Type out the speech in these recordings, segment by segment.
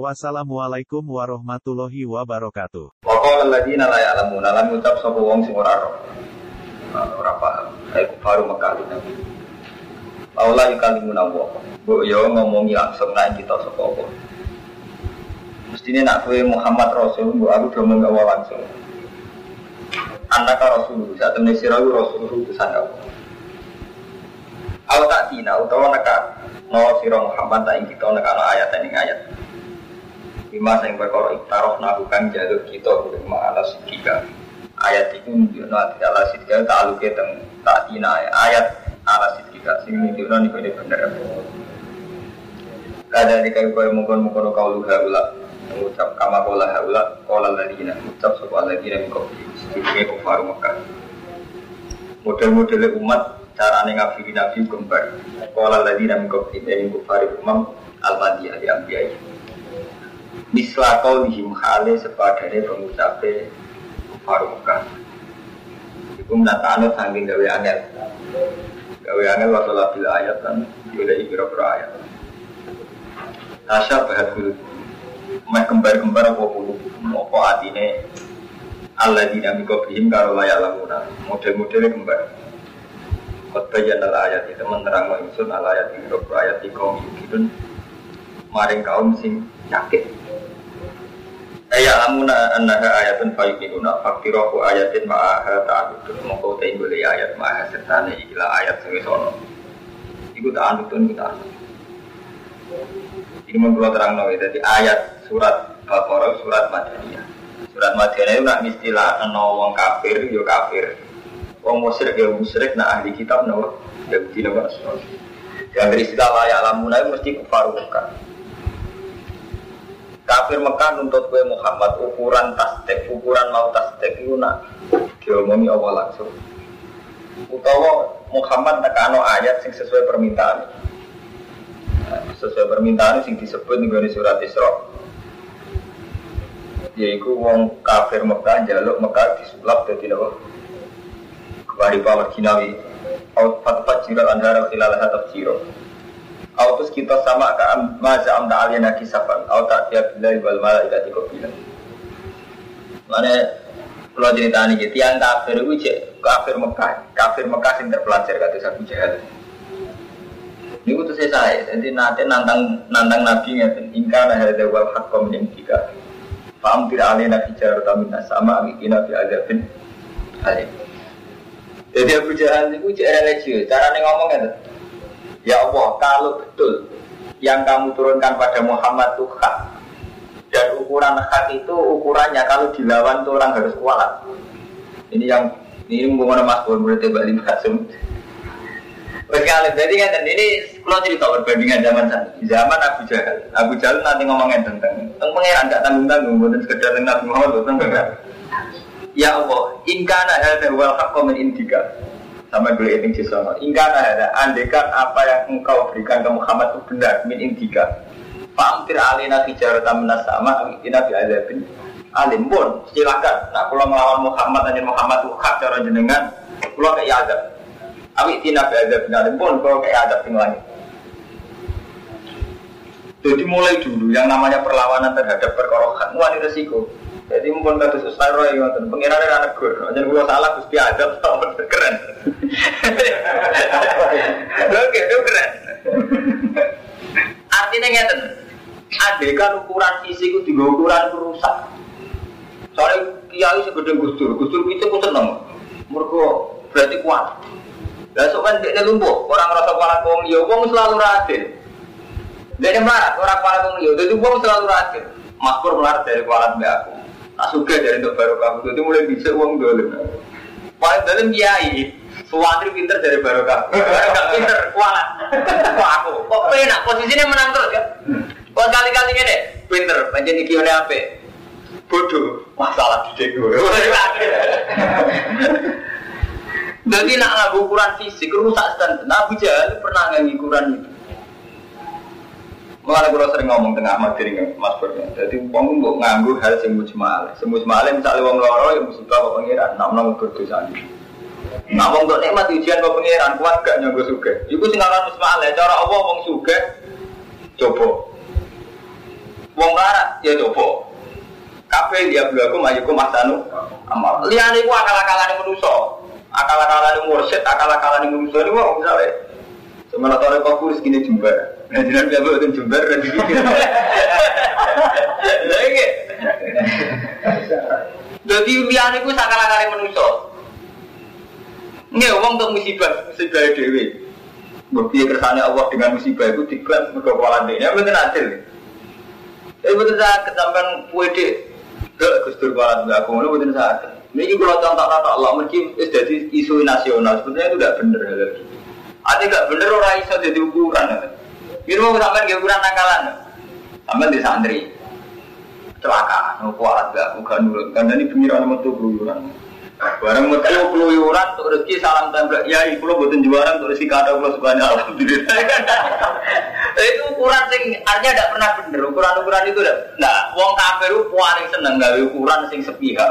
Wassalamualaikum warahmatullahi wabarakatuh. Wakal ladina la ya'lamuna lam ucap sapa wong sing ora roh. Nah, Ora paham. Aku baru Mekah itu. Aula yukalimuna wa. Bu yo ngomongi langsung nak kita sapa apa. Mestine nak kowe Muhammad Rasul, bu aku do ngomong langsung. Anak Rasul, saat temen iku Rasul utusan apa. Au tak tina utawa neka no sira Muhammad tak ing kita neka ayat ing ayat. Lima yang perkara iktaroh nabukan jalur kita Kuma ala sidika Ayat itu menunjukkan nanti ala sidika Ta'aluknya teng tak tina ayat ala sidika Sing menunjukkan ini bener. Kada di kayu kaya mungkon-mungkon kau luha ulah Mengucap kama kola haula Kola ladina Mengucap sopa ladina Mikopi Sediknya kufaru Mekah. Model-modelnya umat Caranya ngafiri nabi kembar. Kola ladina Mikopi Dari kufari umam Al-Madiyah di Ambiyah Misla kau lihim hale sepadane pengucape kufar Mekah. Iku menatane saking gawe angel. Gawe angel wasalah bila ayat kan yudha ibira-bira ayat. Tasya bahat bulu. Meh kembar-kembar apa bulu. Apa atine Allah dinamika bihim karo layak lamuna. Model-modelnya kembar. Khotbayan al ayat itu menerang ingsun al ayat ibira ayat di kaum yukidun maring kaum sing yakin. Ayat lamuna annaha ayatun fayukinuna fakirahu ayatin ma'aha ta'adudun Maka utai boleh ayat ma'aha sertane ikilah ayat sing sono Iku ta'adudun iku Ini menurut terang nawi Jadi ayat surat Baqarah surat Madaniyah. Surat Madaniyah itu nak istilah no wong kafir yo kafir. Wong musyrik ya musyrik nak ahli kitab no Yahudi no Yang istilah layak lamuna itu mesti kufar bukan kafir Mekah nuntut kue Muhammad ukuran tasdek, ukuran mau tasdek itu nak diomongi Allah langsung. Utawa Muhammad nekano ayat sing sesuai permintaan. Nah, sesuai permintaan sing disebut nih surat Isra. Yaitu wong kafir Mekah jaluk Mekah disulap jadi apa? Kembali power kinawi. Out fatfat jirat andara khilalah tafsiro. Autus kita sama ke maza amda aliyana kisafan Au tak tiap bila wal malaikati kopila Mana kalau cerita ini gitu, yang kafir itu cek kafir Mekah, kafir Mekah yang terpelajar kata Abu Jahal. Ini itu saya, jadi nanti nantang nantang Nabi ngeten, ingkar ada wal hakom yang tiga. Faham tidak alih nabi jarak tamina sama amikina fi azabin alim. Jadi Abu Jahal itu cek religius, cara ngomongnya tuh. Ya Allah, kalau betul yang kamu turunkan pada Muhammad itu hak dan ukuran hak itu ukurannya kalau dilawan tuh orang harus kuat. Ini yang ini mengenai Mas Bun berarti Mbak Lima Kasum. Berkali jadi kan ini kalau cerita perbandingan zaman zaman Abu Jahal. Abu Jahal nanti ngomongin tentang tentang pangeran gak tanggung tanggung, bukan sekedar tentang Muhammad tentang Ya Allah, ingkana ada wal hak min indika sama beli ini jisono. Ingkana ada andekan apa yang engkau berikan ke Muhammad itu benar. Min indika. Famtir alina hijaratan minas sama amikina bi azabin alim. Pun silakan. Nak kalau melawan Muhammad dan Muhammad itu hak cara jenengan kalau kayak awik tina bi azabin alim. Pun kalau kayak azab yang lain. Jadi mulai dulu yang namanya perlawanan terhadap perkorohan wani resiko jadi mungkin kata Ustaz Roy ngoten, pengirannya anak gue, jangan gue salah gusti adab, keren. Oke, itu keren. Artinya ngeten, adegan ukuran isi itu tiga ukuran rusak. Soalnya kiai segede gustur, gustur itu aku seneng. Mereka berarti kuat. Dan soalnya dia lumpuh, orang rasa kuala kong liya, wong selalu radin. Dia melarat, orang kuala kong liya, jadi wong selalu radin. Mas Pur melarat dari kuala mbak aku. Tak suka dari untuk kamu, jadi mulai bisa uang dulu. Paling dalam kiai, Suwantri pinter dari barokah. Barokah pinter, kualat. Kok aku? Kok penak posisinya menang terus ya? Kok kali-kali ini pinter, panjang iki oleh apa? Bodoh, masalah di gue. Jadi nak nganggu ukuran fisik rusak standar. Nah, Abu Jahal pernah nganggu ukuran itu. Mulai kalau sering ngomong tengah materi Mas Pur. Jadi uang nggak nganggu hal yang mujmal. Semujmal misalnya uang loro yang musibah apa pengiran, nak nong berdosa ini. Nah, wong untuk nikmat ujian kok pengiran kuat gak nyanggo suge. Iku sing aran musmal cara Allah wong suge coba. Wong larat ya coba. Kafe dia belaku majuku masanu amal. Liane ku akal-akalan manusa. Akal-akalan mursyid, akal-akalan manusa ini wong misalnya Sementara kok kurus gini jembar. Nah, jinan biar buat jembar dan dipikir. Lagi. Jadi liane ku akal-akalan manusa. Nggak, uang untuk musibah, musibah dewi. Bukti kersane Allah dengan musibah itu diklaim mereka kepala dia. Ya betul adil. Eh betul saya ketampan kue dek. Gak gustur kepala dia aku, ini betul saya. Ini kalau contoh kata Allah, mungkin itu jadi isu nasional. Sebenarnya itu tidak benar hal itu. Ada gak benar orang iso jadi ukuran. Ini mau sampai ke ukuran nakalan. Sampai di santri. Celaka, nopo alat gak bukan nurut. Karena ini pengiran metu keluyuran. Barang metu keluyuran untuk rezeki salam tembak. Ya, lo buatin juaran untuk rezeki kata Allah subhanahu alhamdulillah. itu ukuran sing artinya tidak pernah bener. Ukuran-ukuran itu. Nah, wong kafir paling seneng gawe ukuran sing sepihak.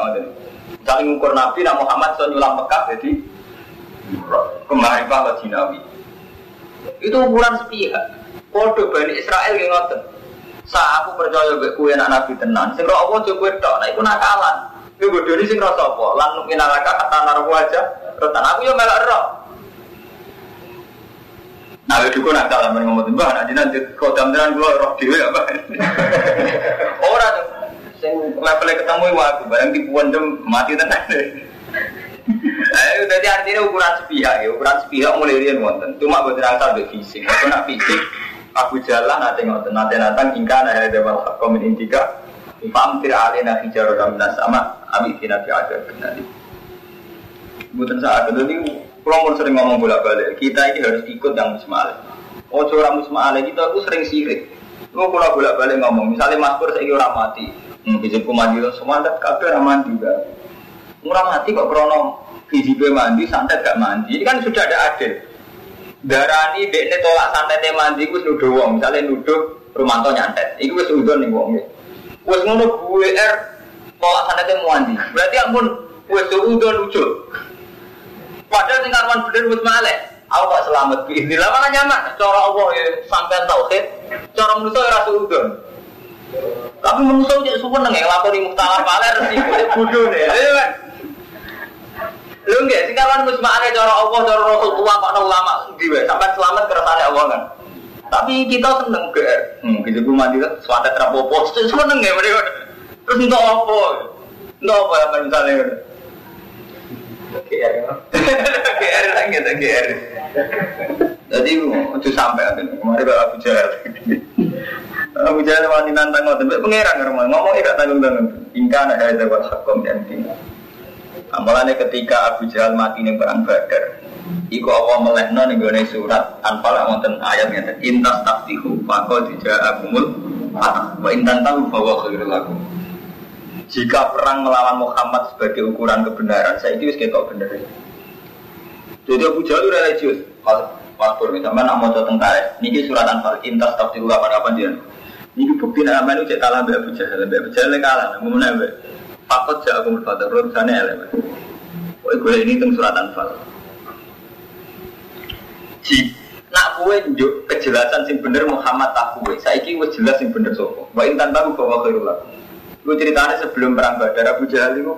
Misalnya ngukur Nabi, Nabi Muhammad so nyulam Mekah jadi kemarin Pak Jinawi. Itu ukuran sepihak. Kode Bani Israel yang ngoten. Sa aku percaya gue kue anak Nabi tenan. Sing roh Allah coba tok, nah iku nakalan. Iku bodoni sing rasa apa? Lan minalaka kata narwa aja. Retan aku yo melok roh. Nah, itu kok nak salah ngomong mbah, nanti nanti kau tenan gua roh dhewe apa? Ora tuh. Sing levelnya ketemu aku, barang tipuan jam mati tenan. Ayo, jadi artinya ukuran sepihak ya, ukuran sepihak mulai rian wonten. Cuma buat rasa be fisik. Aku nak fisik, aku jalan nanti ngoten, nanti natang ingkar ada dewan komen intika. Famtir alina hijaro dan sama, abi kina fi ada kenali. Bukan saat itu ini, mau sering ngomong bolak balik, kita ini harus ikut yang musma'al. Oh, orang musma'al kita aku sering sirik. Lu kalau bolak balik ngomong, misalnya Mas Pur saya orang mati, hmm, hijab mandi semua ada kafe ramah juga. Murah mati kok krono hijab mandi, santet gak mandi. Ini kan sudah ada adil. Darani dekne tolak santet mandi, gue nuduh wong, misalnya nuduh Rumanto nyantet. Iku wis udon nih wong. Wes ngono gue er tolak santet mandi. Berarti ampun wes udon lucu. Padahal sing karwan bener wis malek. Aku kok selamat bi. Inilah mana nyaman. Cara Allah ya sampean tauhid. Cara manusia ya rasa udon. Tapi manusia jadi suka neng lapor di muhtalar paler sih bodoh nih. Enggak sing karwan wis malek cara Allah cara Rasul tua kok ulama diwe sampai selamat kersane Allah kan. Tapi kita seneng ke, hmm, gitu gue mandi kan, suatu terapopo, seneng ya mereka. Terus untuk apa? Untuk apa ya misalnya? GR GR lagi ada GR jadi itu sampai ada kemarin kalau Abu Jahal. Abu Jahal wani nantang ngoten. Pengeran rumah ngomong tidak tanggung tanggung ingka ada ada buat hakom yang tinggi Amalannya ketika Abu Jahal mati nih perang Badar Iku Allah melehno nih gue surat Anfal wonten ayatnya Intas taktihu Fako dijak agumul Wa intan tahu bahwa khairul jika perang melawan Muhammad sebagai ukuran kebenaran, saya itu kita benar. Jadi Abu Jahal religius. Pur, misalnya nak mau tentara, ini surat Anfal, intas tafsirullah pada apa dia? Ini bukti nama itu cek kalah Abu Jahal, Abu Jahal kalah, ngomong? Fakot jauh aku berkata, belum sana ya, Oh, gue ini tentang surat Anfal. Ji, nak kue njuk kejelasan sing bener Muhammad tak kue, saya ini jelas sing bener sopo. Wa intan tahu bahwa khairul lakum. Gue ceritanya sebelum perang Badar Abu Jahal itu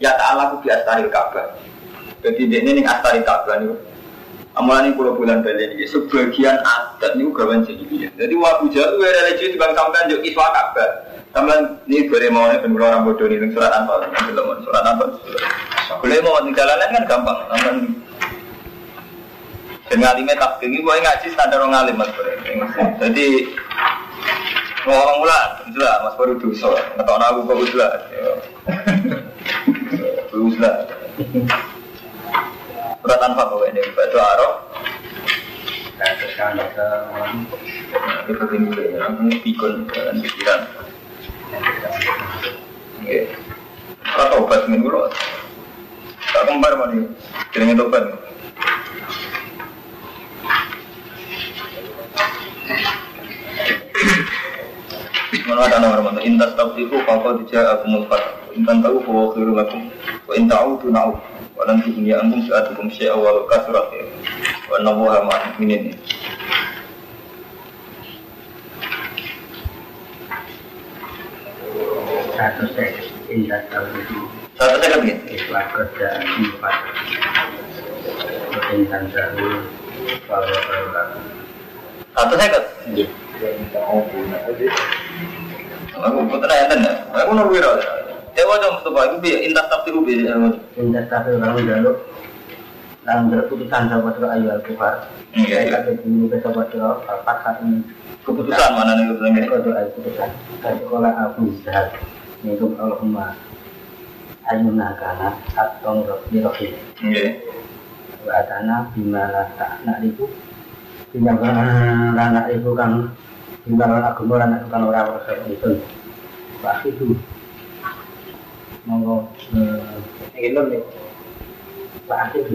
ya ta'ala aku di astaril Ka'bah. Jadi ini nih astaril Ka'bah nih. Amalan ini pulau bulan balik ini sebagian adat nih gawan jadi Jadi Abu Jahal itu religi di bangsa sampean juk iswa Ka'bah. Sampean ini boleh mau nih pengen orang bodoh nih surat anfal, belum surat anfal. Boleh mau di jalanan kan gampang. Sampean dan ngalimnya tak tinggi, gue ngaji standar orang ngalim mas Jadi Ngomong mula, udah mas baru dosa. Ngetok aku kok udah. Udah. Surat tanpa kau ini, batu arok. Terus kan kita kita tinggi ini pikun dan pikiran. Oke. Kalau tobat minggu. Tak kembar mana? Jadi tobat. Mana ada nomor mana? Intas tabtiku fakau dijak aku. Intan tahu bahwa khiru lakum. Wa inta'u tu na'u. Wa nanti ini antum sa'atukum syi'a wa kasurat ya. Wa nabuha ma'an minin. satu saya indah tahu itu Satu saya kan ikhlas kerja empat perintah dahulu kalau kalau Satu saya kan. Aku putra yang tenar. Aku nunggu Dewa dong Mustafa itu bi intas tabtiku bi. indah tahu kalau dulu dalam berputusan sahabat surah ayu al kufar Iya, iya. kata dulu ke sahabat al ini Keputusan mana nih keputusan ini? Kau doa putusan Kau sekolah aku sehat Minum Allahumma Ayunah kana Atong Rabbi Rahim Iya. Wa atana Bimala tak nak itu Bimbang anak itu kan Bimbang agama anak itu kan orang orang itu Pak itu Monggo Ini nih Pak itu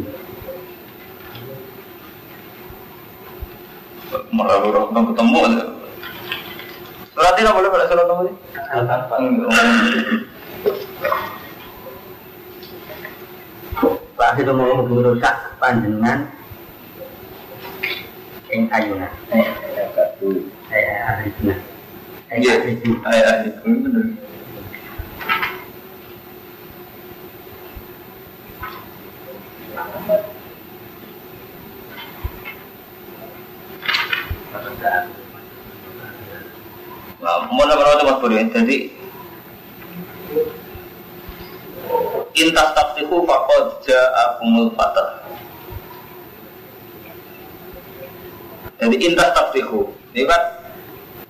Merabu roh ketemu. Surat ini boleh pada surat kamu Pak. Itu mau merusak panjenengan. Yang ayunah Eh, Arifna Eh, Iya. Arifna Ayah itu benar. Nah, mau nama nama mas Buri. Jadi intas tafsihu fakod ja'akumul fatah. Jadi intas tafsihu. Ini kan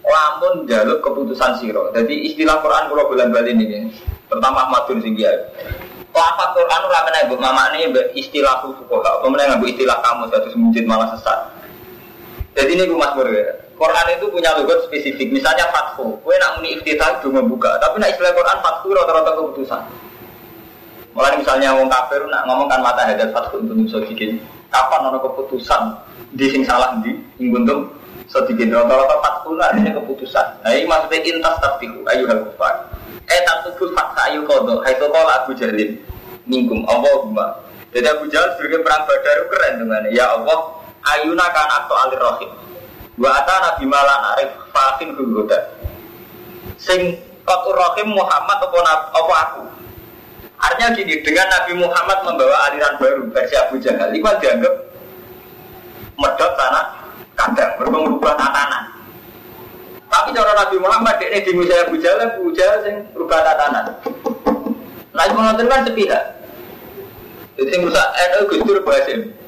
lamun jaluk keputusan siro. Jadi istilah Quran kalau bulan balik ini. Pertama Ahmadun Singgih. Lafaz Quran ora kena mbok mamakne mbok istilah fuqaha. Apa meneh istilah kamu satu semujud malah sesat. Jadi ini Mas Bur ya. Quran itu punya logot spesifik. Misalnya fathu. Kue nak muni iftitah itu membuka. Tapi nak istilah Quran fathu rata-rata keputusan. Mulai misalnya wong kafir nak ngomong kan mata hadat fathu untuk bikin. Kapan ono keputusan di sing salah di ing buntung sedikit rata-rata fathu lah ini keputusan. Nah ini maksudnya intas tafiku ayu hal kufar. Eh tatubul fakta ayu kodo. Hai kola Abu Jalil mingkum Allahumma. Jadi Abu Jalil sebagai perang Badar keren dengan ya Allah ayuna kan atau alir rohim. Wa atana bimala arif fatin huda. Sing kotur rohim Muhammad nab- apa aku. Artinya gini, dengan Nabi Muhammad membawa aliran baru versi Abu Jahal, itu dianggap medot tanah kadang berubah tatanan. Tapi cara Nabi Muhammad ini di Musa Abu Jahal, Abu Jahal sing berubah tatanan. Itu menonton kan sepihak. Jadi sing rusak NU Gus.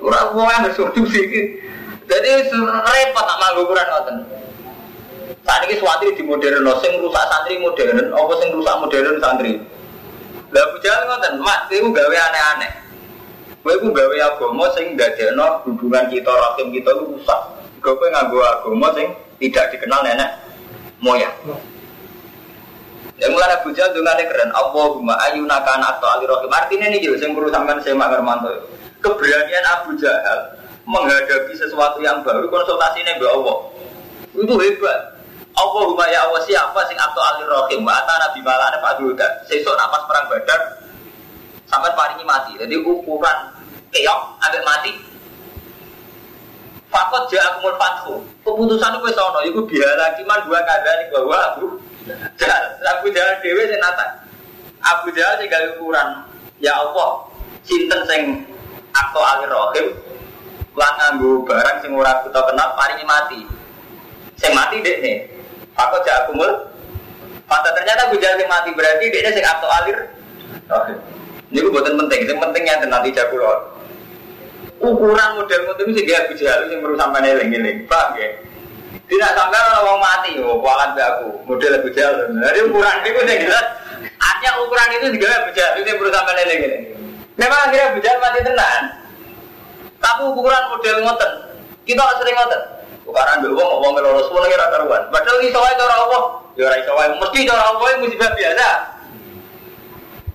Ora wong yang solusi iki. Jadi repot nak manggo ukuran ngoten. Saat ini suatu di modern, sing rusak santri modern, apa sing rusak modern santri. Lah Abu Jahal ngoten, mak iku gawe aneh-aneh. Kowe iku gawe agama sing ndadekno hubungan kita rahim kita iku rusak. Kowe nganggo agama sing tidak dikenal nenek moyang. Yang mulai Abu Jahal dengan keren. Allahumma ayuna kana atau ali rahim. Artinya ini juga yang perlu sampean saya Mak Hermanto. Keberanian Abu Jahal menghadapi sesuatu yang baru konsultasi ini Allah. Itu hebat. Allahumma ya Allah siapa sing atau ali rahim wa atana Pak Duda. Sesuk napas perang Badar sampai paringi mati. Jadi ukuran keok ambek mati. Fakot ja'akumul fathu. Keputusan itu sono, itu biara kiman dua kada nih bahwa Abu Jahal. Abu Jahal dewe nata. Abu Jahal sing gawe ukuran. Ya Allah, sinten sing akto alir rohim lan nganggo barang sing ora kita kenal paringi mati. Sing mati dek nih. Fakot ja'akumul Fata ternyata Abu Jahal sing mati berarti dia sing akto alir rohim. Ini gue buatan penting, yang penting yang nanti jago ukuran model model sih Abu Jahal yang perlu sampai neling-neling, paham ya? Tidak sampai orang mau mati, oh be aku model Abu Jahal. Jadi ukuran itu saya jelas, artinya ukuran itu juga Abu Jahal itu yang perlu sampai neling-neling. Memang akhirnya Abu Jahal mati tenan, tapi ukuran model ngoten, kita sering ngoten. Ukuran be wong wong semua lagi rata ruan. Padahal iso wae cara Allah, ya ora iso wae mesti cara Allah musibah biasa.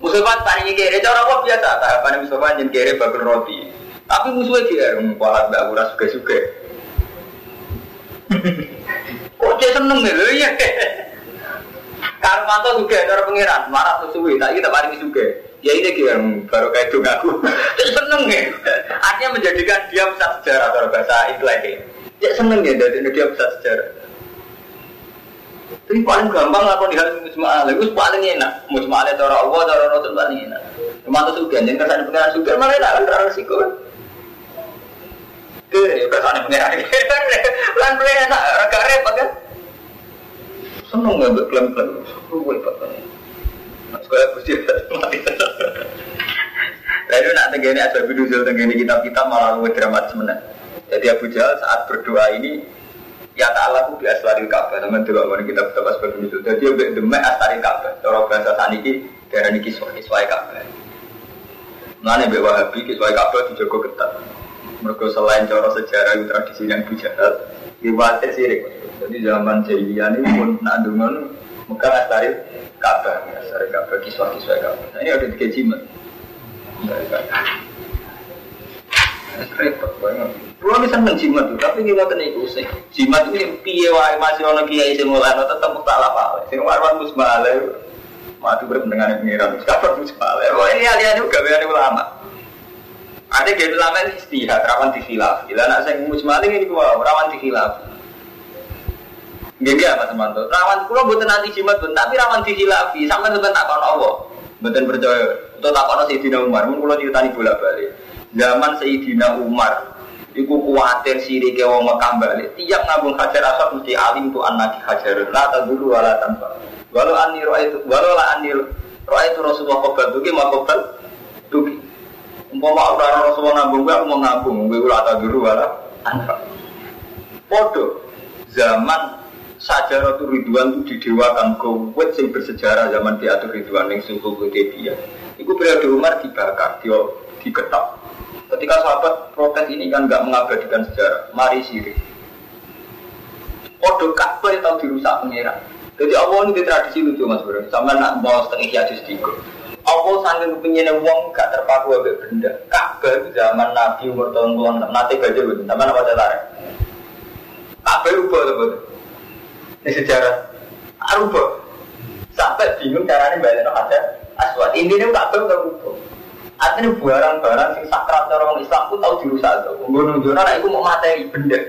Musibah paling kere cara Allah biasa, tahapan musibah jen kere bakul roti. Tapi musuhnya dia, kualat mbak Ura suge-suge. Kok dia seneng ya, lho iya. Karmanto juga ada pengiran, marah sesuai, tak kita paling juga. Ya ini yang baru kayak ngaku. Dia seneng ya. Artinya menjadikan dia pusat sejarah kalau bahasa intelek. Dia seneng ya dari dia pusat sejarah. Tapi paling gampang lakon di hal musma'al, itu paling enak. Musma'al itu orang Allah, orang Rasul paling enak. Cuma itu suka, jangan kesan pengiran suka, malah enak kan, resiko kan. Ke, ya kesan pengiran. Pelan-pelan enak, agak repot kan. Seneng gak buat klaim-klaim, ruwet kan. Sekolah gusti mati Lalu nak tenggini ada biduzul tenggini kitab-kitab malah lebih dramatis mana. Jadi Abu Jahal saat berdoa ini ya Ta'ala ku bi aswaril Ka'bah teman dulu kalau kita betapa seperti itu. Jadi dia demek aswaril Ka'bah. Cara bahasa saniki darah kiswah Ka'bah. Mana mbek Wahabi kiswah Ka'bah dijogo ketat. Mereka selain cara sejarah tradisi yang Abu Jahal, diwatir sirik. Jadi zaman jahiliyah ini pun nak dengar Mekah asari Ka'bah, asari Ka'bah, kiswah-kiswah Ka'bah. Nah, ini ada tiga jimat. Repot banget. Pulau bisa menjimat tuh, tapi kita kena ikut Jimat itu yang piye masih orang kiai sing mulai tetap tak apa. Sing warwan musmale. Mati berpendengar pengiran, kapan musmale. Wah ini alih-alih juga biar ulama. Ada gaya ulama ini istihad, rawan dikhilaf. Gila nak saya musmale ini gua rawan dikhilaf. Gak ya Mas Manto. Rawan kulo buatan nanti jimat pun, tapi rawan dihilafi. Sampai tak kono Allah. Buatan percaya. Tak kono Sayyidina Umar. Mungkin kulo ceritani bolak balik. Zaman Sayyidina Umar. Iku kuatir siri ke wong Mekah balik. Tiap ngabung hajar asap mesti alim tu anak hajar. La dulu wala tanpa. Walau ani roa itu, walau lah ani roa itu Rasulullah kobal tuki mau kobal tuki. Umpama orang Rasulullah ngabung gue, aku mau ngabung. Gue ulah dulu wala tanpa. Podo zaman Sajarah tu Ridwan itu didewakan kowet sing bersejarah zaman diatur Ridwan yang suku dia. Iku periode Umar dibakar, dia diketok. Ketika sahabat protes ini kan nggak mengabadikan sejarah, mari sirik. Odo Ka'bah tahu dirusak pengira. Jadi Allah ini tradisi lucu mas bro. Sama nak mau setengah hiatus tiga. Allah sambil punya uang gak terpaku abek benda. Ka'bah zaman Nabi umur tahun puluhan nanti gajah betul. Sama apa tarik? Ka'bah ubah betul. Ini sejarah Aruba Sampai bingung caranya balik ada aswad Ini nih tak tahu tak Artinya barang-barang sing sakral orang Islam pun tahu dirusak tuh. Gunung nah itu mau materi benda.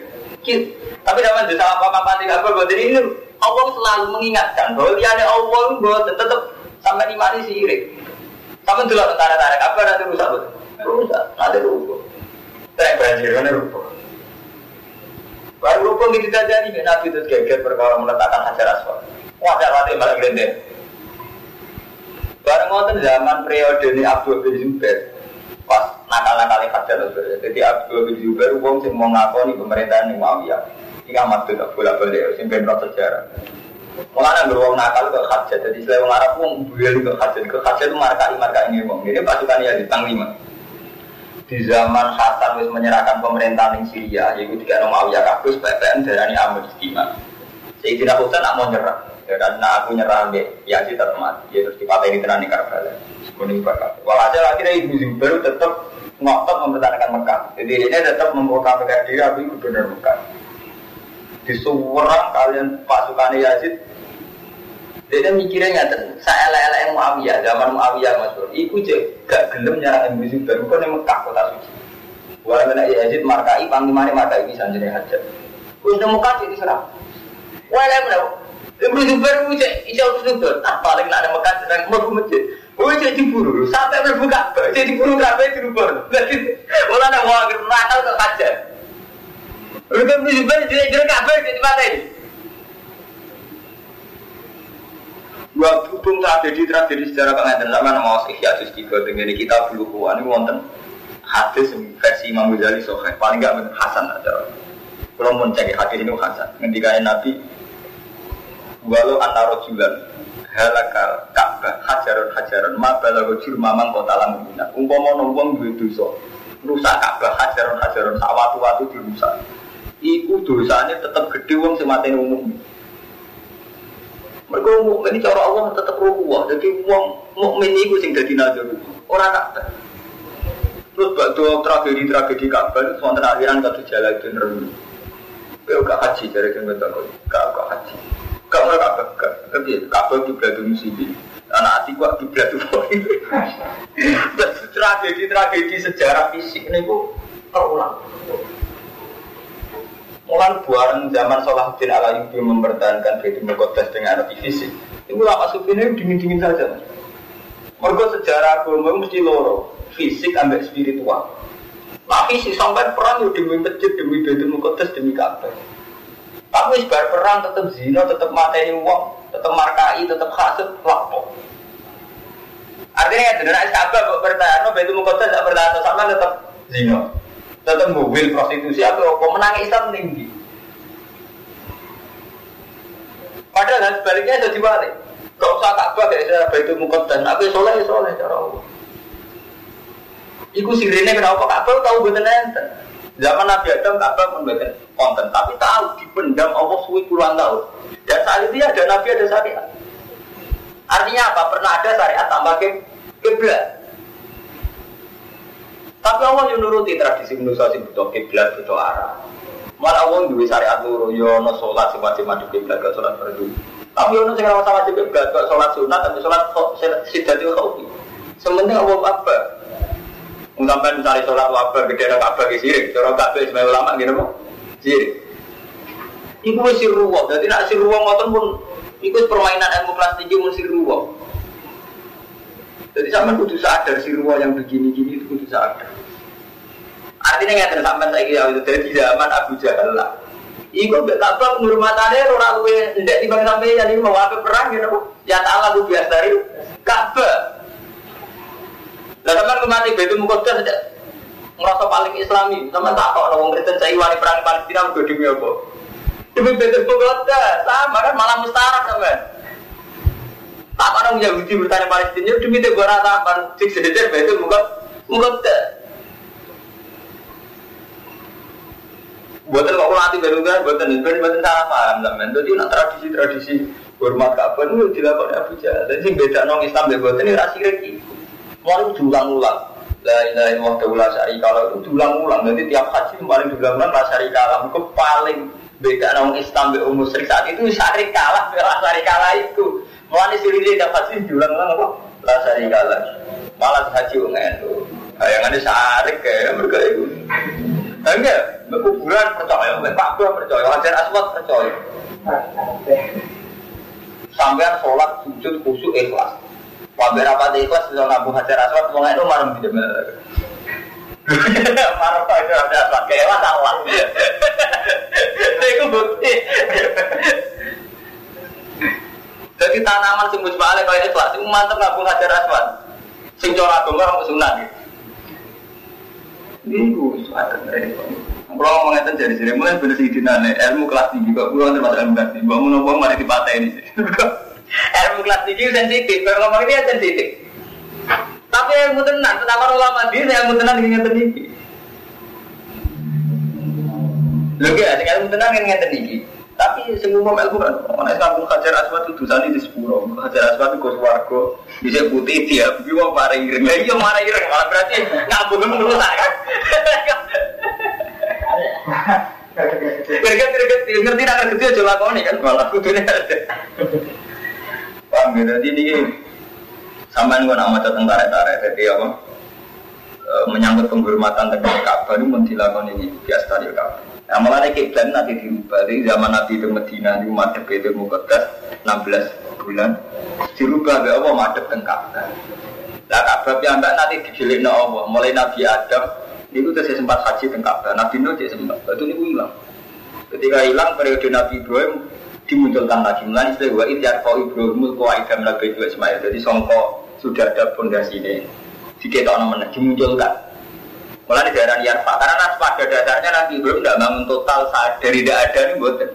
Tapi dalam desa apa apa mati apa buat ini Allah selalu mengingatkan bahwa dia ada Allah buat tetap sampai di mana sirik. Sampai dulu tentara tarik apa nanti rusak. Rusak, ada rubuh. Tapi banjir mana rubuh. Baru rukun gitu saja nih Nabi itu geger perkara meletakkan hajar aswad. Wajar wajar malah gede. Bareng ngoten zaman periode ini Abdul bin Zubair pas nakal-nakal hajar aswad. Jadi Abdul bin Zubair uang sih mau ngakoni pemerintahan yang mau ya. Ini amat tuh tak boleh boleh sih bentrok sejarah. Mengenai beruang nakal ke hajar. Jadi selain orang Arab uang beli ke hajar. Ke hajar itu markai ini uang. Ini pasukan ya di lima di zaman Hasan wis menyerahkan pemerintahan di Syria yaitu tiga nama Awiyah kabus PPN darani Amr Istimewa Sayyidina Husain nak mau nyerah ya nah aku nyerah deh ya sih tetap mati ya terus dipatahin di Karbala. Kuning bakal. Walhasil akhirnya Ibu Zubair tetap ngotot mempertahankan Mekah. Jadi ini tetap memproklamirkan diri aku gubernur Mekah. Di seorang kalian pasukan Yazid dia mikirnya nggak saya lele Muawiyah, zaman Muawiyah mas bro. Iku cek gak gelem nyerang Ibnu Zubair, bukan yang Mekah kota suci. Orang kena Yazid markai, panglimane markai bisa jadi hajat. Untuk Mekah cek diserang. Lele mana? Ibnu Zubair itu cek isya harus nutut. Ah paling nak Mekah sedang mau masjid. Oh cek diburu, sampai berbuka, cek diburu kafe dirubah. Jadi malah ada mau nakal ke hajat. Ibnu Zubair jadi jadi kafe jadi mata Waktu pun tragedi tragedi sejarah pengantin sama nama Ihya Juz tiga dengan kita belum kuat ini wonten hadis versi Imam Ghazali sohe paling gak bener Hasan ada. Kalau mau cek hadis ini Hasan. Ngendikain Nabi walau antara julan halakal Ka'bah hajaran hajaran ma balago mamang kota lamina. Umpama nombong duwe dosa rusak Ka'bah hajaran hajaran sak watu-watu dirusak. Iku dosanya tetap gede wong sing umum. Mereka mukmin cara Allah tetap rukuah. Jadi uang mukmin itu sing dadi nazar. Orang tak. Terus batu tragedi-tragedi Ka'bah itu wonten kata jalan itu nerumi. Kau gak haji dari kan betul kau gak haji. Gak mau Ka'bah gak. Tapi Ka'bah kiblat musibah. Anak hati gua kiblat itu. Tragedi-tragedi sejarah fisik ini bu terulang. Mulan buaran zaman Salahuddin Alayubi mempertahankan Baitul Muqaddas dengan arti fisik. Itu lama ini dingin-dingin saja. Mereka sejarah agama mesti loro, fisik ambek spiritual. Nah fisik sampai perang yo demi masjid, demi Baitul Muqaddas, demi Ka'bah. Tapi sebar perang tetap zina, tetap materi uang, tetap markai, tetap hasud, lapor. Artinya ya, dengan kok bertahan, Baitul Muqaddas tidak bertahan, sama tetap zina. Tetap mobil prostitusi atau apa menang Islam tinggi. Padahal sebaliknya jadi balik. Gak usah Ka'bah kayak cara Baitul Muqaddas. Aku soleh soleh cara Allah. Iku sirine kenapa Ka'bah tahu betul enten. Zaman Nabi Adam Ka'bah pun betul konten, tapi tahu dipendam Allah suwi puluhan tahun. Dan saat itu ya ada Nabi ada syariat. Artinya apa? Pernah ada syariat tambah ke kiblat. Tapi Allah yang nuruti tradisi manusia sing butuh kiblat butuh arah. Malah Allah duwe syariat loro yo ono salat sing wajib madhep kiblat gak salat fardu. Tapi ono sing ora wajib kiblat kok salat sunat tapi salat sidatul khaufi. Sementing Allah apa? Sampai misalnya sholat wabah gede ada kabar ke sirik, cara kabeh sebagai ulama gitu kok sirik. Iku wis jadi nak ruwah ngoten pun iku permainan ilmu kelas tinggi mun ruwah. Jadi sampean kudu sadar ruwah yang begini-gini itu kudu sadar. Artinya nggak sampean saya kira itu dari zaman Abu Jahal lah. Iku mbek Ka'bah penghormatane ora luwe ndek timbang sampe ya mau apa perang gitu. Ya ta'ala ku biasa dari Ka'bah. Lah sampean kemati Baitul Muqaddas saja ngerasa paling islami. Sampean tak kok orang Kristen saya wani perang Palestina mergo demi apa? Demi Baitul Muqaddas. Sama kan malah mustarak sampean. Tak orang Yahudi bertanya Palestina demi tegur ratapan sing sedetir Baitul Muqaddas. Buatan kok latih baru kan, buatan itu buatan salah paham sampean. Jadi nak tradisi-tradisi hormat kapan itu dilakukan Abu Jahal. Jadi beda nong Islam buatan ini rasi reki. Mau diulang-ulang. La ilaha illallah daulah syarika itu diulang-ulang. Jadi tiap haji paling diulang-ulang la syarika Itu paling beda nang Islam be umur saat itu syarika lah, la syarika itu. Mulane siri tiap haji diulang-ulang apa? La syarika Malah haji wong itu. Bayangannya syarik kayak mereka itu. Enggak, kuburan percaya, Pak percaya, Hajar Aswad percaya. Sampai sholat sujud khusyuk ikhlas. Wabe rapat ikhlas bisa ngabu hajar aswad, mau itu tidak benar. Marah aswad, kayak apa salah. Itu bukti. Jadi tanaman sing musbah ale kaya ikhlas, itu mantep ngabu hajar aswad. Sing cara agama orang sunat. Ini gue ada Kalau ngomong ngeten jadi sini, mulai bener sih dinane ilmu kelas tinggi kok, gue termasuk ilmu kelas tinggi, bangun ngomong malah dipatah ini sih. ilmu kelas tinggi sensitif, kalau ngomong ini ya sensitif. Tapi ilmu tenan, tentang ulama diri ilmu tenan ingin ngeten iki. Lho ya, ilmu tenan ingin ngeten iki. Tapi semua ilmu kan, mana kampung hajar aswad itu dosa di sepuro. Hajar aswad itu swargo, bisa putih dia, tapi mau marah ireng. Lah iya marah ireng, malah berarti ngabung menurut saya. Kira-kira ngerti nak ngerti aja lakoni kan malah kudunya ada. Paham ya? Jadi ini sampai gue nama tentang tarik-tarik jadi apa? E, menyangkut penghormatan terhadap Ka'bah itu mendilakukan ini biasa dari Ka'bah. Nah malah kiblat nanti dirubah dari zaman Nabi ke Medina di madep itu Muqaddas 16 bulan. Dirubah be apa madep ke Ka'bah. Lah Ka'bah yang nanti digilik no Allah. Mulai Nabi Adam itu tuh sempat haji ke Ka'bah. Nabi Nuh sempat. Itu ini hilang. Ketika hilang periode Nabi Ibrahim dimunculkan lagi. Mulai istilah wa idyar kau Ibrahim kau nabi itu Ismail. Jadi songko sudah ada pondasi ini diketok namanya dimunculkan mulai daerah Yarfa karena nas pada dasarnya Nabi Ibrahim tidak bangun total saat dari tidak ada ini buatan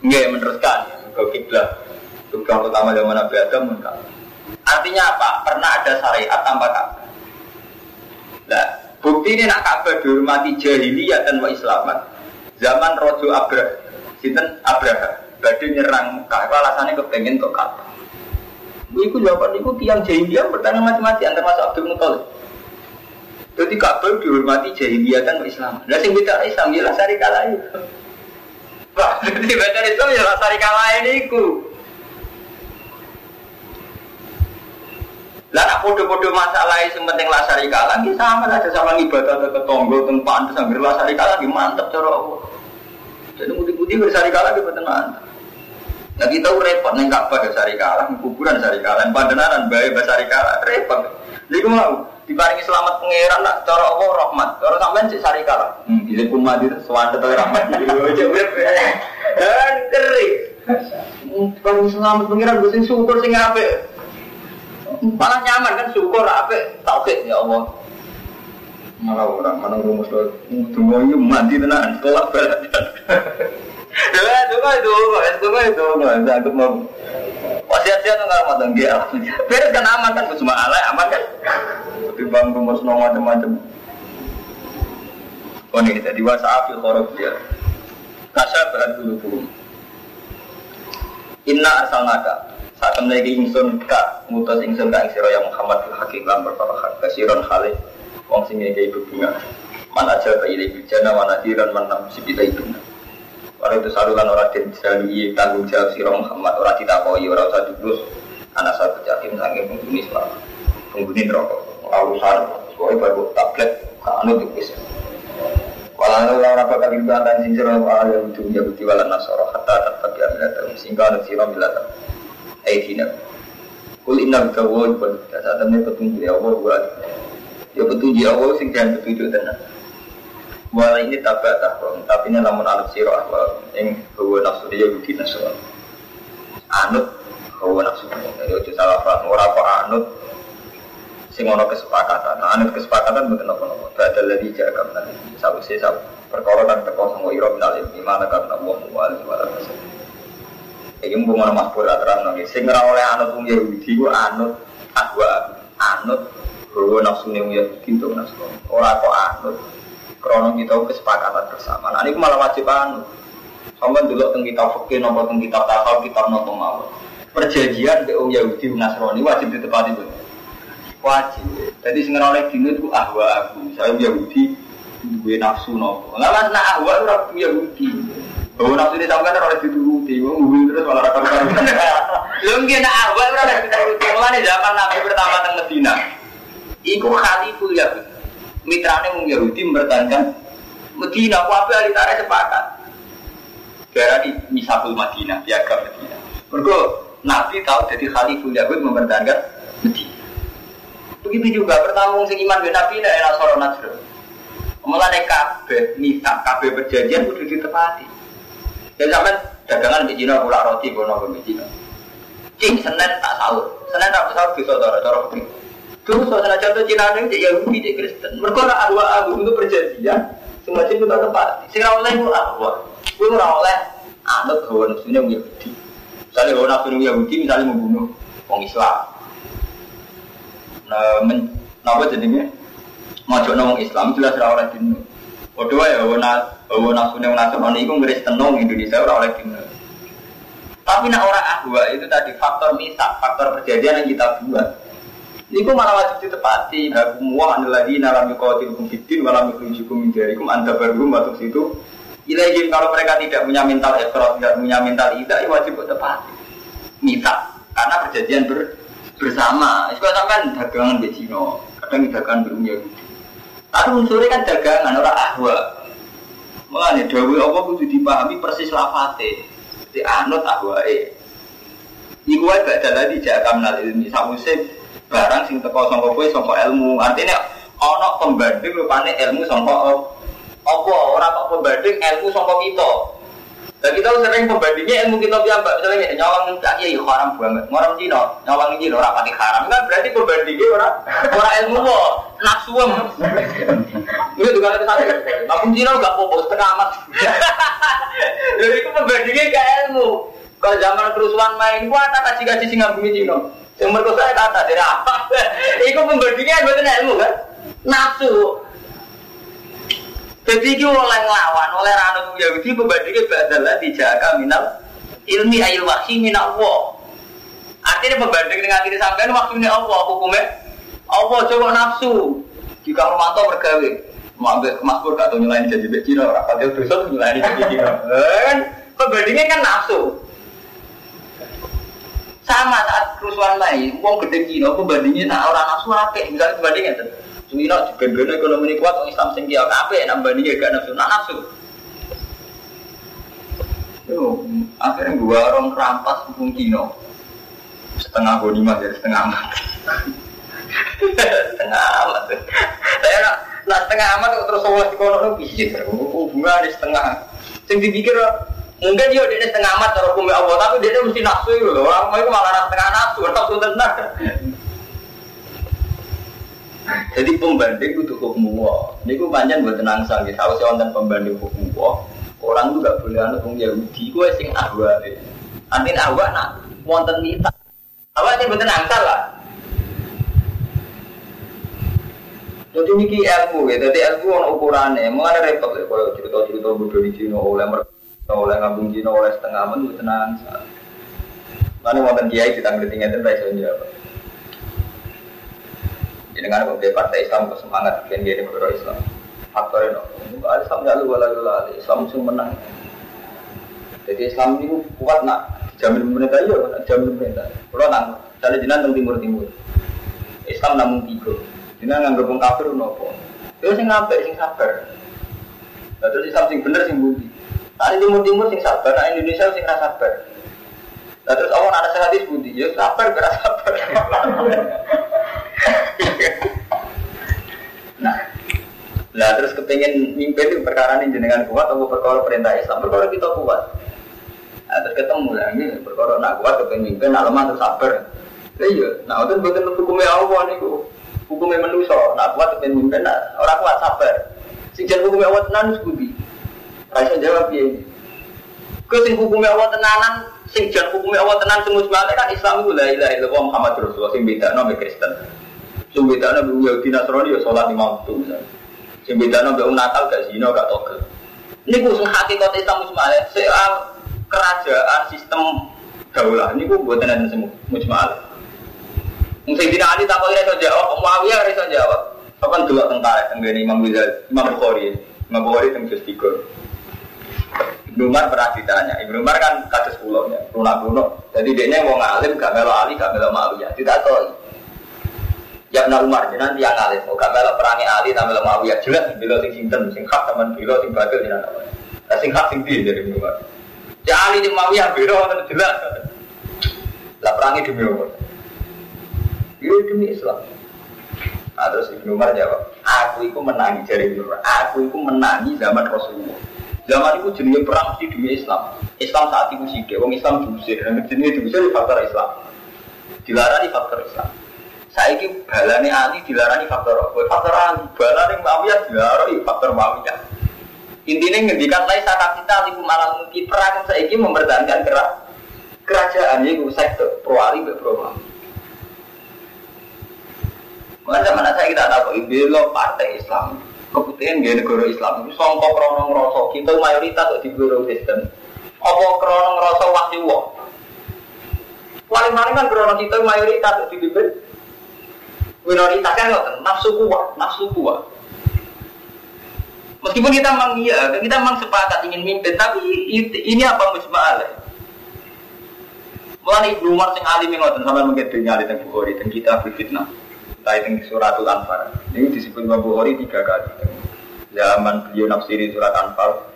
nggak meneruskan. Ke kiblat. Tugas pertama zaman Nabi Adam enggak artinya apa? Pernah ada syariat tanpa kabar nah bukti ini nak kabar dihormati jahiliyah dan wa islaman. Zaman Rojo Abrah Sinten? Abraha badhe nyerang. Itu alasannya kepengen kok Ka'bah. Iku jawaban iku tiang jahiliyah bertanya antar masuk Abdul Muthalib. Jadi Ka'bah dihormati jahiliyah kan Islam. Lah sing beda Islam ya sari kalah itu. Jadi beda Islam ya sari kalah ini ku. Lah nak podo-podo masalah sing penting lah sari kalah ki sama aja sama ibadah ke ketonggo teng pantes lah sari kalah ki mantep cara Allah. Jadi mudi-mudi bersari kalah ki boten mantep. Nah kita repot neng Ka'bah ya sari kalah, kuburan sari kalah, pandenaran bae sari kalah, repot. Jadi mau diparingi selamat pangeran nak cara Allah rahmat. Cara sampean cek sari kalah. Hmm, bisa kumadir sewanda tau rahmat. Cek urip. Dan keri. Diparingi selamat pangeran gue sing syukur sing apik. Malah nyaman kan syukur apik tauhid ya Allah. Malah orang mana rumus lo tunggu ini mati tenan sekolah aku mau kan aman kan, aman kan. Rumus no macam-macam. Oh dia. Kasar berat dulu. Inna asal naga. Saat lagi ingsun ka ngutus ingsun ka ing ya Muhammad hakim lan khalid wong sing ngekei bunga. Mana aja ta ilai bijana mana diran mana sibita itu. Walau itu saluran orang dan jalui tanggung jawab siro Muhammad orang tidak koi orang usah terus anak satu jakim sanggih penghuni selama penghuni rokok lalu sar soalnya baru tablet kanu tipis Walau orang apa kali bantan sing siro walau yang itu Yahudi wala nasoro hatta tetap ya milata sehingga anak siro milata Aidina Kul inna bika wa ibad Saat ini petunjuk ya Allah buat Ya petunjuk ya Allah jangan petunjuk tenang Wala ini tabak tahrom, tapi ini namun alat siro ahwa yang hawa nafsu dia budi nasron. Anut hawa nafsu dia, itu salah paham. Orang apa anut sing ono kesepakatan. Nah, anut kesepakatan bukan apa-apa. Badal lagi jaga nanti. Sabu sih sabu perkara kan teko sama iro minal ilmi mana karena Allah wali wala kasih. Mas Pura terang nang sing ora oleh anut wong Yahudi ku anut ahwa anut hawa nafsu Yahudi itu nafsu. Ora kok anut krono kita kesepakatan bersama. Nah ini malah wajib anu. Sampai dulu tentang kitab fakir, nomor tentang kitab tasawuf, kitab nopo mau. Perjanjian ke orang Yahudi Nasrani wajib ditepati itu. Wajib. Jadi sing oleh dino itu ahwa aku. Saya Yahudi duwe nafsu nopo. Mas nak ahwa ora Yahudi. Bahwa nafsu ini sampai kan oleh dituruti, ngomong terus malah rakam karu. Lu nggak nak ahwa ora oleh dituruti. Mulane zaman Nabi pertama teng Medina. Iku khaliful Yahudi mitrane wong Yahudi mempertahankan Medina, wabe alitare sepakat. Berarti misabul Madinah, piagam Medina. Mergo Nabi tahu jadi Khaliful Yahud mempertahankan Medina. Begitu juga pertama sing iman dengan Nabi nek era soro Najr. Mulane kabeh mita kabeh perjanjian kudu ditepati. Ya sampean dagangan di Cina pula roti kono ke Cina. Cing Senin tak sahur. Senin tak sahur bisa cara-cara begitu. Terus salah contoh Cina ini cek Yahudi cek Kristen. Mereka orang ahwa agung untuk perjanjian. Semacam kita tempat. Sing oleh itu ahwa. Gue ora oleh anut hawa nafsunya Yahudi. Misalnya hawa nafsu Yahudi misalnya membunuh orang Islam. Nah, men, kenapa jadinya? Mojok nong Islam jelas ora oleh dino. Padha ya hawa hawa nafsu yang Nasrani iku Kristen nong Indonesia ora oleh dino. Tapi nak orang ahwa itu tadi faktor misak, faktor perjanjian yang kita buat. Niku malah wajib ditepati. Hakum wa anil ladina lam yuqatilukum fiddin wa lam yukhrijukum min diyarikum anta waktu situ. Ilaihim kalau mereka tidak punya mental ekor, tidak punya mental ida, ya wajib ditepati. Minta karena perjanjian ber, bersama. Itu kan dagangan di Cina, kadang dagangan belum Yahudi. Tapi unsurnya kan dagangan orang ahwa. Mengenai dawe apa kudu dipahami persis lafate. Di anut ahwae. Iku wae gak ada lagi jaga menal ilmi. Samusik barang sing teko sangka kowe sangka ilmu. Artinya ana pembanding rupane ilmu sangka apa ora kok pembanding ilmu sangka kita. Dan kita sering pembandingnya ilmu kita mbak misalnya nyawang tak iya haram banget, ngoram Cina, nyawang ini ora pati haram kan berarti pembandingnya ora ora ilmu kok nafsu em. Itu juga ada satu. Namun Cina enggak fokus setengah amat. Jadi itu pembandingnya ke ilmu. Kalau zaman kerusuhan main, gua tak kasih kasih singa bumi Cina. Yang merkosa kata dari apa? Iku pembandingnya bukan ilmu kan? Nafsu. Jadi itu oleh ngelawan, oleh ranut Yahudi pembandingnya adalah dijaga minal ilmi ayil wahsi minal Allah. Artinya pembanding dengan diri waktu ini Allah hukumnya Allah coba nafsu. Jika Romanto bergawe, ambil Mas Pur gak nyelain jadi bek Cina, orang padahal dosa nyelain jadi Cina. Kan pembandingnya kan nafsu. Sama saat kerusuhan lain, uang gede Cina, pembandingnya nah orang nafsu apa? Misalnya pembandingnya tuh. Cina juga ekonomi kuat, orang Islam sing kiai apa? Nah bandingnya gak nafsu, nah nafsu. Yo, akhirnya gua orang kerampas hukum Cina setengah mas jadi setengah amat setengah amat saya nak nak setengah amat terus kono nu bisik hubungan di setengah sing dipikir mungkin dia dia setengah amat cara hukum Allah. Tapi dia mesti nafsu itu loh. Orang itu malah setengah nafsu nafsu tenang jadi pembanding itu hukum Allah ini gue panjang buat tenang sanggih tahu sih wonten pembanding hukum Allah orang tuh gak boleh anut hukum Yahudi. Gue sing ahwa nanti ahwa nak. Wonten nita apa sih betul angsal lah. Jadi ini ilmu ya, jadi ilmu on ukurannya, ada repot ya, kalau cerita-cerita bodoh di Cina oleh mereka, oleh ngabung Cina oleh setengah men itu tenang. Mana mau kiai kita ngerti ngerti baik saja. Jadi kan kalau partai Islam semangat bikin dia negara Islam. Faktor itu, ada Islam nggak lu lalu Islam sih menang. Jadi Islam ini kuat nak jamin pemerintah iya jamin pemerintah kalau tak misalnya jinan teng timur timur Islam namun tiga jinan nggak kafir nopo itu sing ngapain sing sabar nah, terus Islam sing bener sing budi nah timur timur sing sabar nah Indonesia sing rasa sabar nah terus Allah ada sehati budi ya sabar beras sabar nah Nah terus kepengen mimpin itu perkara ini jenengan kuat atau perkara perintah Islam perkara kita kuat Nah, terus ketemu lah ini perkara nak kuat kepemimpin, nak lemah terus sabar. Iya, nah itu bukan hukumnya Allah nih hukumnya manusia. Nak kuat kepemimpin, nak orang kuat sabar. Jangan hukumnya Allah tenan sebuti. Raisa jawab ya. Kau sing hukumnya Allah tenanan, sing jangan hukumnya Allah tenan semua sebalik kan Islam itu lah ilah ilah Muhammad Rasulullah sing beda no Kristen. Sing beda no Yahudi Nasrani ya sholat lima waktu misalnya. Sing beda no Natal gak zina gak togel. Ini khusus hakikat Islam Ismail. Soal kerajaan sistem daulah ini gue buat nanti semua mujmal. Mungkin tidak ada tak boleh jawab, Muawiyah harus jawab. Kapan dulu tentara tentang Imam Imam Bukhari, Imam Bukhari tentang juz tiga. Ibnu Umar pernah ditanya, Ibnu Umar kan kados pulau ya, lunak lunak. Jadi dia mau ngalim, gak melo Ali, gak melo Muawiyah, tidak tahu. Ya benar Umar, nanti yang ngalim, mau gak melo perangi Ali, tak melo Muawiyah, jelas bila sing sinten, sing hak teman bila sing batil, jadi apa? Sing hak sing di dari Ibnu Umar. Ya Ali di biro kan jelas. Lah perangi demi apa? Iya demi Islam. Nah, terus Ibnu Umar jawab, aku itu menangi dari Ibnu Umar. Aku itu menangi zaman Rasulullah. Zaman itu jenis perang mesti demi Islam. Islam saat itu sih, wong Islam diusir. Dan jenis diusir di faktor Islam. Dilarang di faktor Islam. Saya ini balani Ali di faktor apa? Faktor Ali. Balani dilarang di faktor Mawiyah. Intinya ngendikan lain saat kita liku malah mungkin perang ini mempertahankan kerah kerajaan itu sektor pro ali pro Mana saya kita tahu lo partai Islam keputusan dia negara Islam itu songkok kronong rosok kita mayoritas di negara Kristen apa kronong rosok wahyu wah paling paling kan kronong kita mayoritas di bibir minoritas kan nafsu kuat nafsu kuat Meskipun kita memang iya, kita memang sepakat ingin mimpin, tapi ini apa musma'al? Mulai Ibnu Umar sing alim ngoten sampai mungkin dunia di teng Bukhari dan kita fitnah. Itu suratul Anfal. Ini disebut Imam Bukhari tiga kali. Zaman beliau nafsiri surat.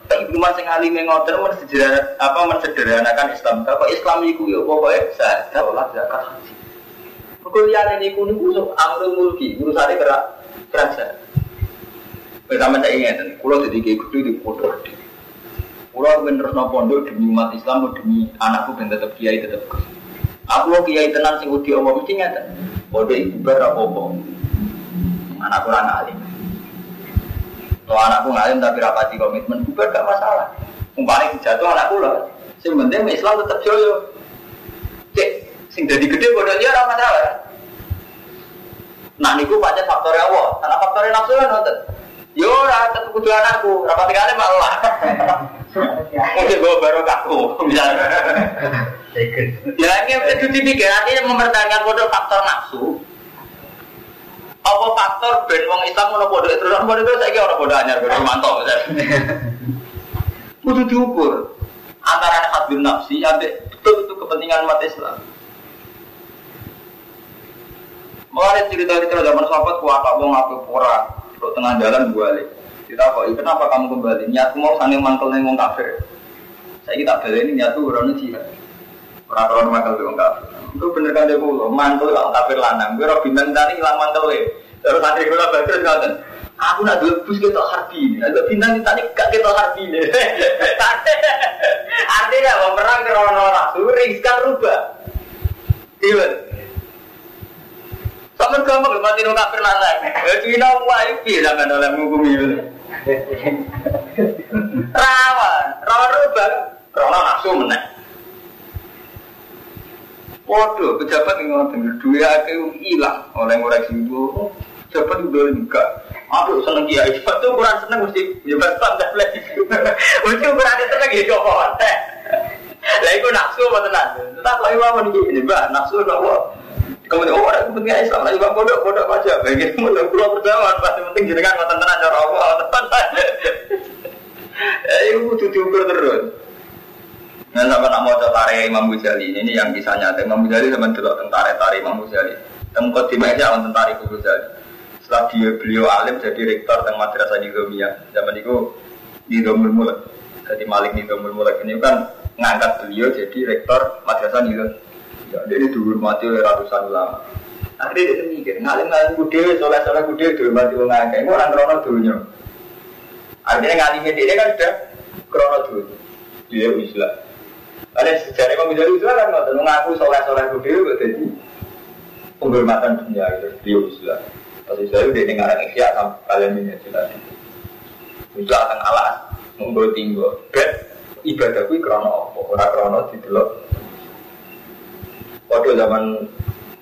Ibnu Umar sing alim ngoten mensederhanakan apa mensederhanakan Islam. Apa Islam itu ya pokoknya saya sholat zakat haji. Kuliah ini kuno niku amrul mulki, urusane gerak kerajaan. Pertama saya ingat, kalau jadi kayak gitu di foto Kalau pengen terus pondok demi umat Islam, demi anakku ben tetap kiai tetap Aku kiai tenan sing udah omong mesti ngata. Bodoh itu berapa apa Anakku orang alim. Kalau anakku ngalim tapi rapati komitmen, bukan gak masalah. Umpamanya jatuh anakku lah. Sing penting Islam tetap joyo. Cek, sing jadi gede bodoh dia apa masalah. Nah niku pancen faktor Allah, karena faktor nafsu kan nonton. Yo ora tetep kudu anakku, rapat kali malah. Mungkin gue baru kaku, misalnya. Ya ini itu dipikir, artinya mempertahankan kode faktor nafsu. Apa faktor ben wong Islam ono bodoh terus ono bodoh saiki ono bodoh anyar bodoh mantap. Kudu diukur antara hadun nafsi ambek betul itu kepentingan umat Islam. Mulai cerita-cerita zaman sahabat kuat wong apa pura untuk tengah jalan balik. Kita kok kenapa kamu kembali? Niatku mau sange mantel ning wong kafir. Saya kita beli ini niatku ora jihad. Ora mantel wong kafir. Itu bener kan dia kulo, mantel wong kafir lanang. Gue ora bintang tani ilang mantel Terus santri kula bagus ngoten. Aku nak bus kita harbi, ada bintang tani gak kita harbi. Artinya mau perang krono nafsu, riskan rubah. Iya. Sama gampang mati nang kafir lanang. Ya Cina piye sampean oleh ngukumi itu. Rawan, rawan rubah. Krono nafsu meneh. Waduh, pejabat yang ngotot duit aku hilang oleh ngoreksi itu. Pejabat itu enggak. Aduh, seneng kiai. Itu kurang seneng mesti pejabat santai lagi. Mesti kurang seneng ya kok Lah iku nafsu apa tenan? Tetap lagi mau ini, Mbak, nafsu nopo? Kemudian oh ada kepentingan Islam, lagi bang bodoh bodoh aja. Bagian mudah pulau perjalanan, pasti penting jenengan ngotot tenan cara Allah, tenan. Ya itu kudu diukur terus. Nah, sama nak mau tarik Imam Ghazali ini yang kisah nyata Imam Ghazali sama dulu tentara tarik Imam Ghazali. Tempat di orang tentara Imam Ghazali. Setelah dia beliau alim jadi rektor tentang madrasah Nizamiyah. Zaman itu di Domul Mulek. Jadi Malik di Domul Mulek ini kan ngangkat beliau jadi rektor madrasah Nizamiyah. Ya, dia ini dihormati oleh ratusan ulama. Akhirnya dia mikir, ngalim-ngalim kude, soleh-soleh kude, dihormati oleh ngangkat. Ini orang krono dunia. Akhirnya ngalimnya dia kan sudah krono dunia. Dia Islam. Ada sejarah Imam Ghazali itu kan nggak mengaku soleh-soleh kude itu jadi penghormatan dunia itu dia Islam. Pas saya udah dengar ikhya sama kalian ini jelas. Akan alas, membawa tinggal, bet ibadahku krono apa, orang krono didelok Waktu zaman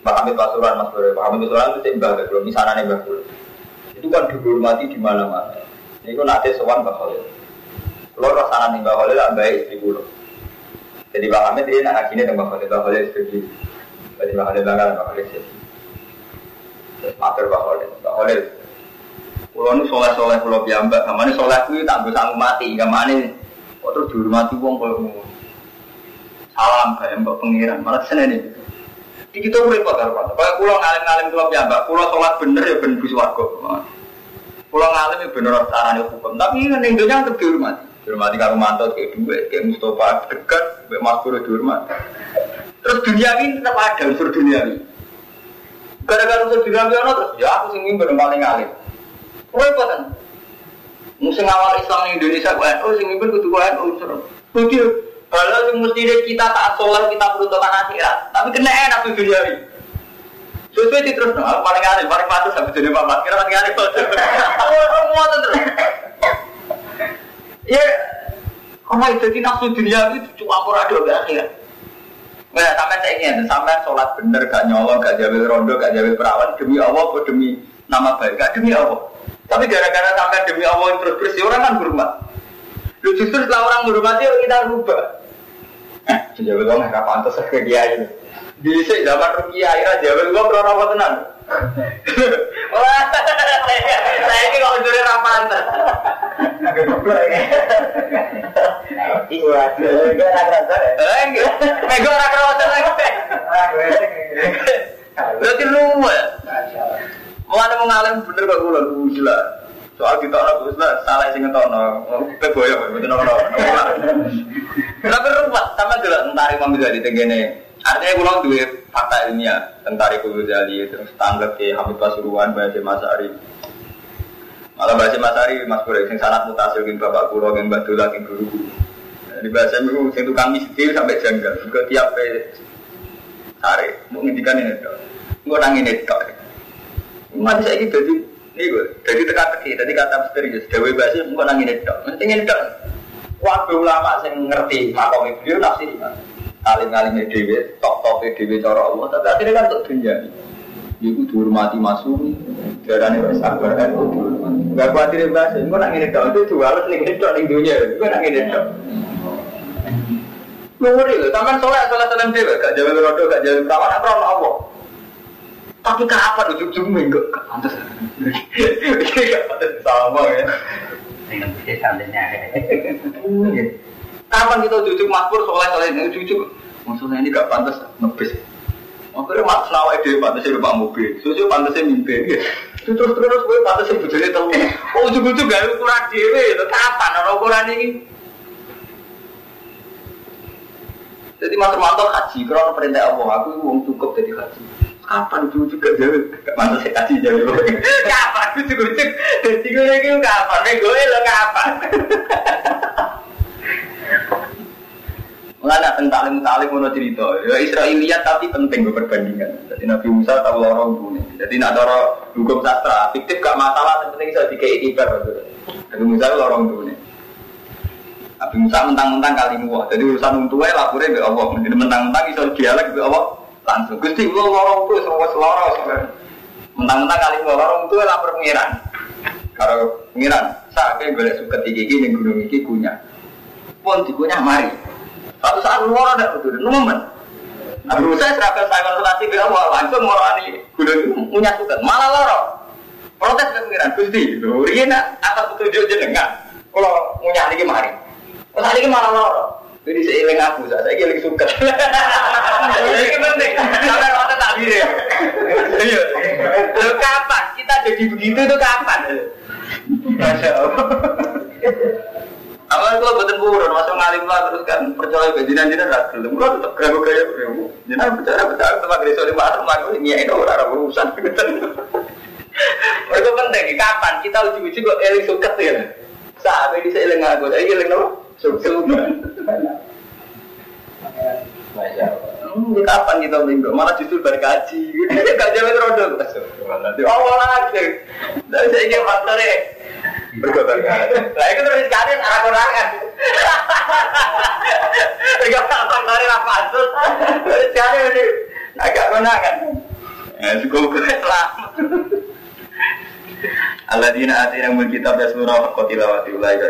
Pak Hamid Pasuruan, Mas Bro, Pak Hamid Pasuruan itu sih mbak belum misalnya nih mbak Itu kan dihormati di mana-mana. Ini kan sowan Mbak Khalil. Lo rasanya nih Mbak Khalil lah baik istri dulu. Jadi Pak Hamid dia nak hakinya dengan Mbak Khalil, Mbak Khalil istri Jadi Mbak Khalil bangga Khalil sih. Terus matur Mbak Khalil, Mbak Khalil. Pulau ini soleh-soleh pulau biamba, sama ini soleh itu tak bisa mati, ini. Kok terus dihormati wong kalau salam kayak mbak pengiran malah sana ini. Di kita boleh pakai apa kalau pulau ngalim ngalim pulau ya mbak pulau sholat bener ya bener bus warga pulau ngalim ya bener caranya hukum. Tapi ini intinya untuk dihormati dihormati kalau mantot kayak dua kayak Mustafa dekat kayak Guru dihormati terus dunia ini tetap ada unsur dunia ini gara-gara unsur dunia ini terus ya aku sih mimpi paling ngalim repot kan musim awal Islam di Indonesia gue oh sing mimpi kudu oh unsur Begitu, kalau yang mesti kita tak sholat kita peruntukan akhirat, tapi kena enak tuh ini. Sesuai di terus, nah, paling aneh, paling patut sampai jadi bapak. Kira paling aneh tuh. Semua terus. Ya, kamu itu di nafsu dunia itu cuma murado ke akhirat. Nah, sampai saya ingin, sampai sholat bener, gak nyolong, gak jawil rondo, gak jawil perawan, demi Allah, demi nama baik, gak demi Allah. Tapi gara-gara sampai demi Allah terus terus, ya orang kan berubah. Lu justru setelah orang berhormati, kita rubah. Jawab gue nggak pantas ke kiai ini. Di zaman rukia akhirnya jawab gue pernah apa tenan. Wah, saya ini kalau juri rapantas. Agak goblok ya. Iya, gue nak rasa. Eh, gue nak rasa lagi. Berarti lu ya. Mulai mengalim bener kok lu gila. Soal kita Gus lah salah sing ngetono. Kowe boyo mboten ono. Tapi ruwet sama dulu tentang Imam Ghazali tengene. Artinya pulang duwe fakta ilmiah tentang Imam Ghazali terus tanggap ke Hamid Pasuruan bahasa Mas Ari. Malah bahasa Mas Ari Mas Bro sing sangat mutasil gin bapak kula gin Mbak Dola gin guru. Di bahasa itu sing tukang mistir sampai janggal. Juga tiap pe sare mau ngendikan ini. Enggak nangin itu. Mati saya gitu jadi ini gue, jadi teka-teki, jadi kata misterius. Dewi Basi bukan nangin itu, penting itu. Waktu ulama saya ngerti makom beliau nafsi alim-alim dewi, top-top dewi cara Allah. Tapi akhirnya kan untuk dunia. Ibu dihormati masuk, darahnya wes sabar kan dihormati. Gak khawatir bahasa, gue nangin itu, itu dua harus nangin itu ning dunia, gue nangin itu. Nguri loh, taman soleh soleh soleh gak jalan rodo, gak jalan perawan, apa Allah. Tapi kapan ujung-ujung minggu? Gak pantas. Gak pantas sama ya. Sandinya. Kapan kita ujung-ujung makmur soleh soleh ini ujung-ujung? Maksudnya ini gak pantas ngebis. Akhirnya mak selawai dia pantasnya rumah mobil, susu pantasnya mimpi. Terus terus gue pantasnya bujurnya telu. Oh ujung-ujung gak ukuran dewe, itu kapan orang ukuran ini? Jadi Mas Romanto haji, kalau perintah Allah, aku uang cukup jadi haji. Kapan ujung-ujung gak? Gak pantas saya haji jauh. Kapan ujung-ujung? Jadi gue lagi kapan? Gue lo kapan? Mengenai tentang talim talim mau cerita, ya Israeliat tapi penting gue perbandingan. Jadi Nabi Musa tahu lorong dunia. Jadi nak doro hukum sastra, fiktif gak masalah, penting bisa dikei ibar. Nabi Musa lorong dunia. Nabi Musa mentang-mentang kali muah. Jadi urusan untuknya laporin ke Allah. Jadi mentang-mentang bisa dialek ke Allah langsung. Gusti lo lorong tuh semua selorong. Mentang-mentang kali muah lorong tuh lapor pengiran. Kalau pengiran, saya boleh suka tinggi gini gunung iki punya. Pun dikunyah mari. Satu saat lu orang ada lu momen. Nabi Musa serahkan saya konsultasi ke Allah langsung ngorani gunung itu punya suka. Malah lorong. Protes ke pengiran, Gusti, lho, ini atas petunjuk jenengan. Kalau punya lagi mari. Terus ini malah loro. Jadi seiring aku, saya ini suka. Ini penting. Sampai waktu tak diri. Iya. Lo kapan? Kita jadi begitu tuh kapan? Masya Allah. Awalnya kalau betul buron, masuk ngalim lah terus kan percaya ke jinan ras gelem, lo tetap geragu gaya geragu. Jinan percaya percaya tempat gereja mana rumah gue ini itu orang urusan. Itu penting. Kapan kita uji-uji kok eling suket ya? Saat ini saya eling aku, saya eling apa? Suket. Hmm, kapan kita minggu? Malah justru berkaji. Gak jalan rodol. Oh, lagi. Dari saya ingin faktornya. Berkobar Nah, itu terus sekali arah kurangan. Tiga faktornya lah pansus. Terus sekali ini agak kurangan. Ya, cukup selamat. Alladzina atina mul kitab yasmuna wa qatilawati ulai ka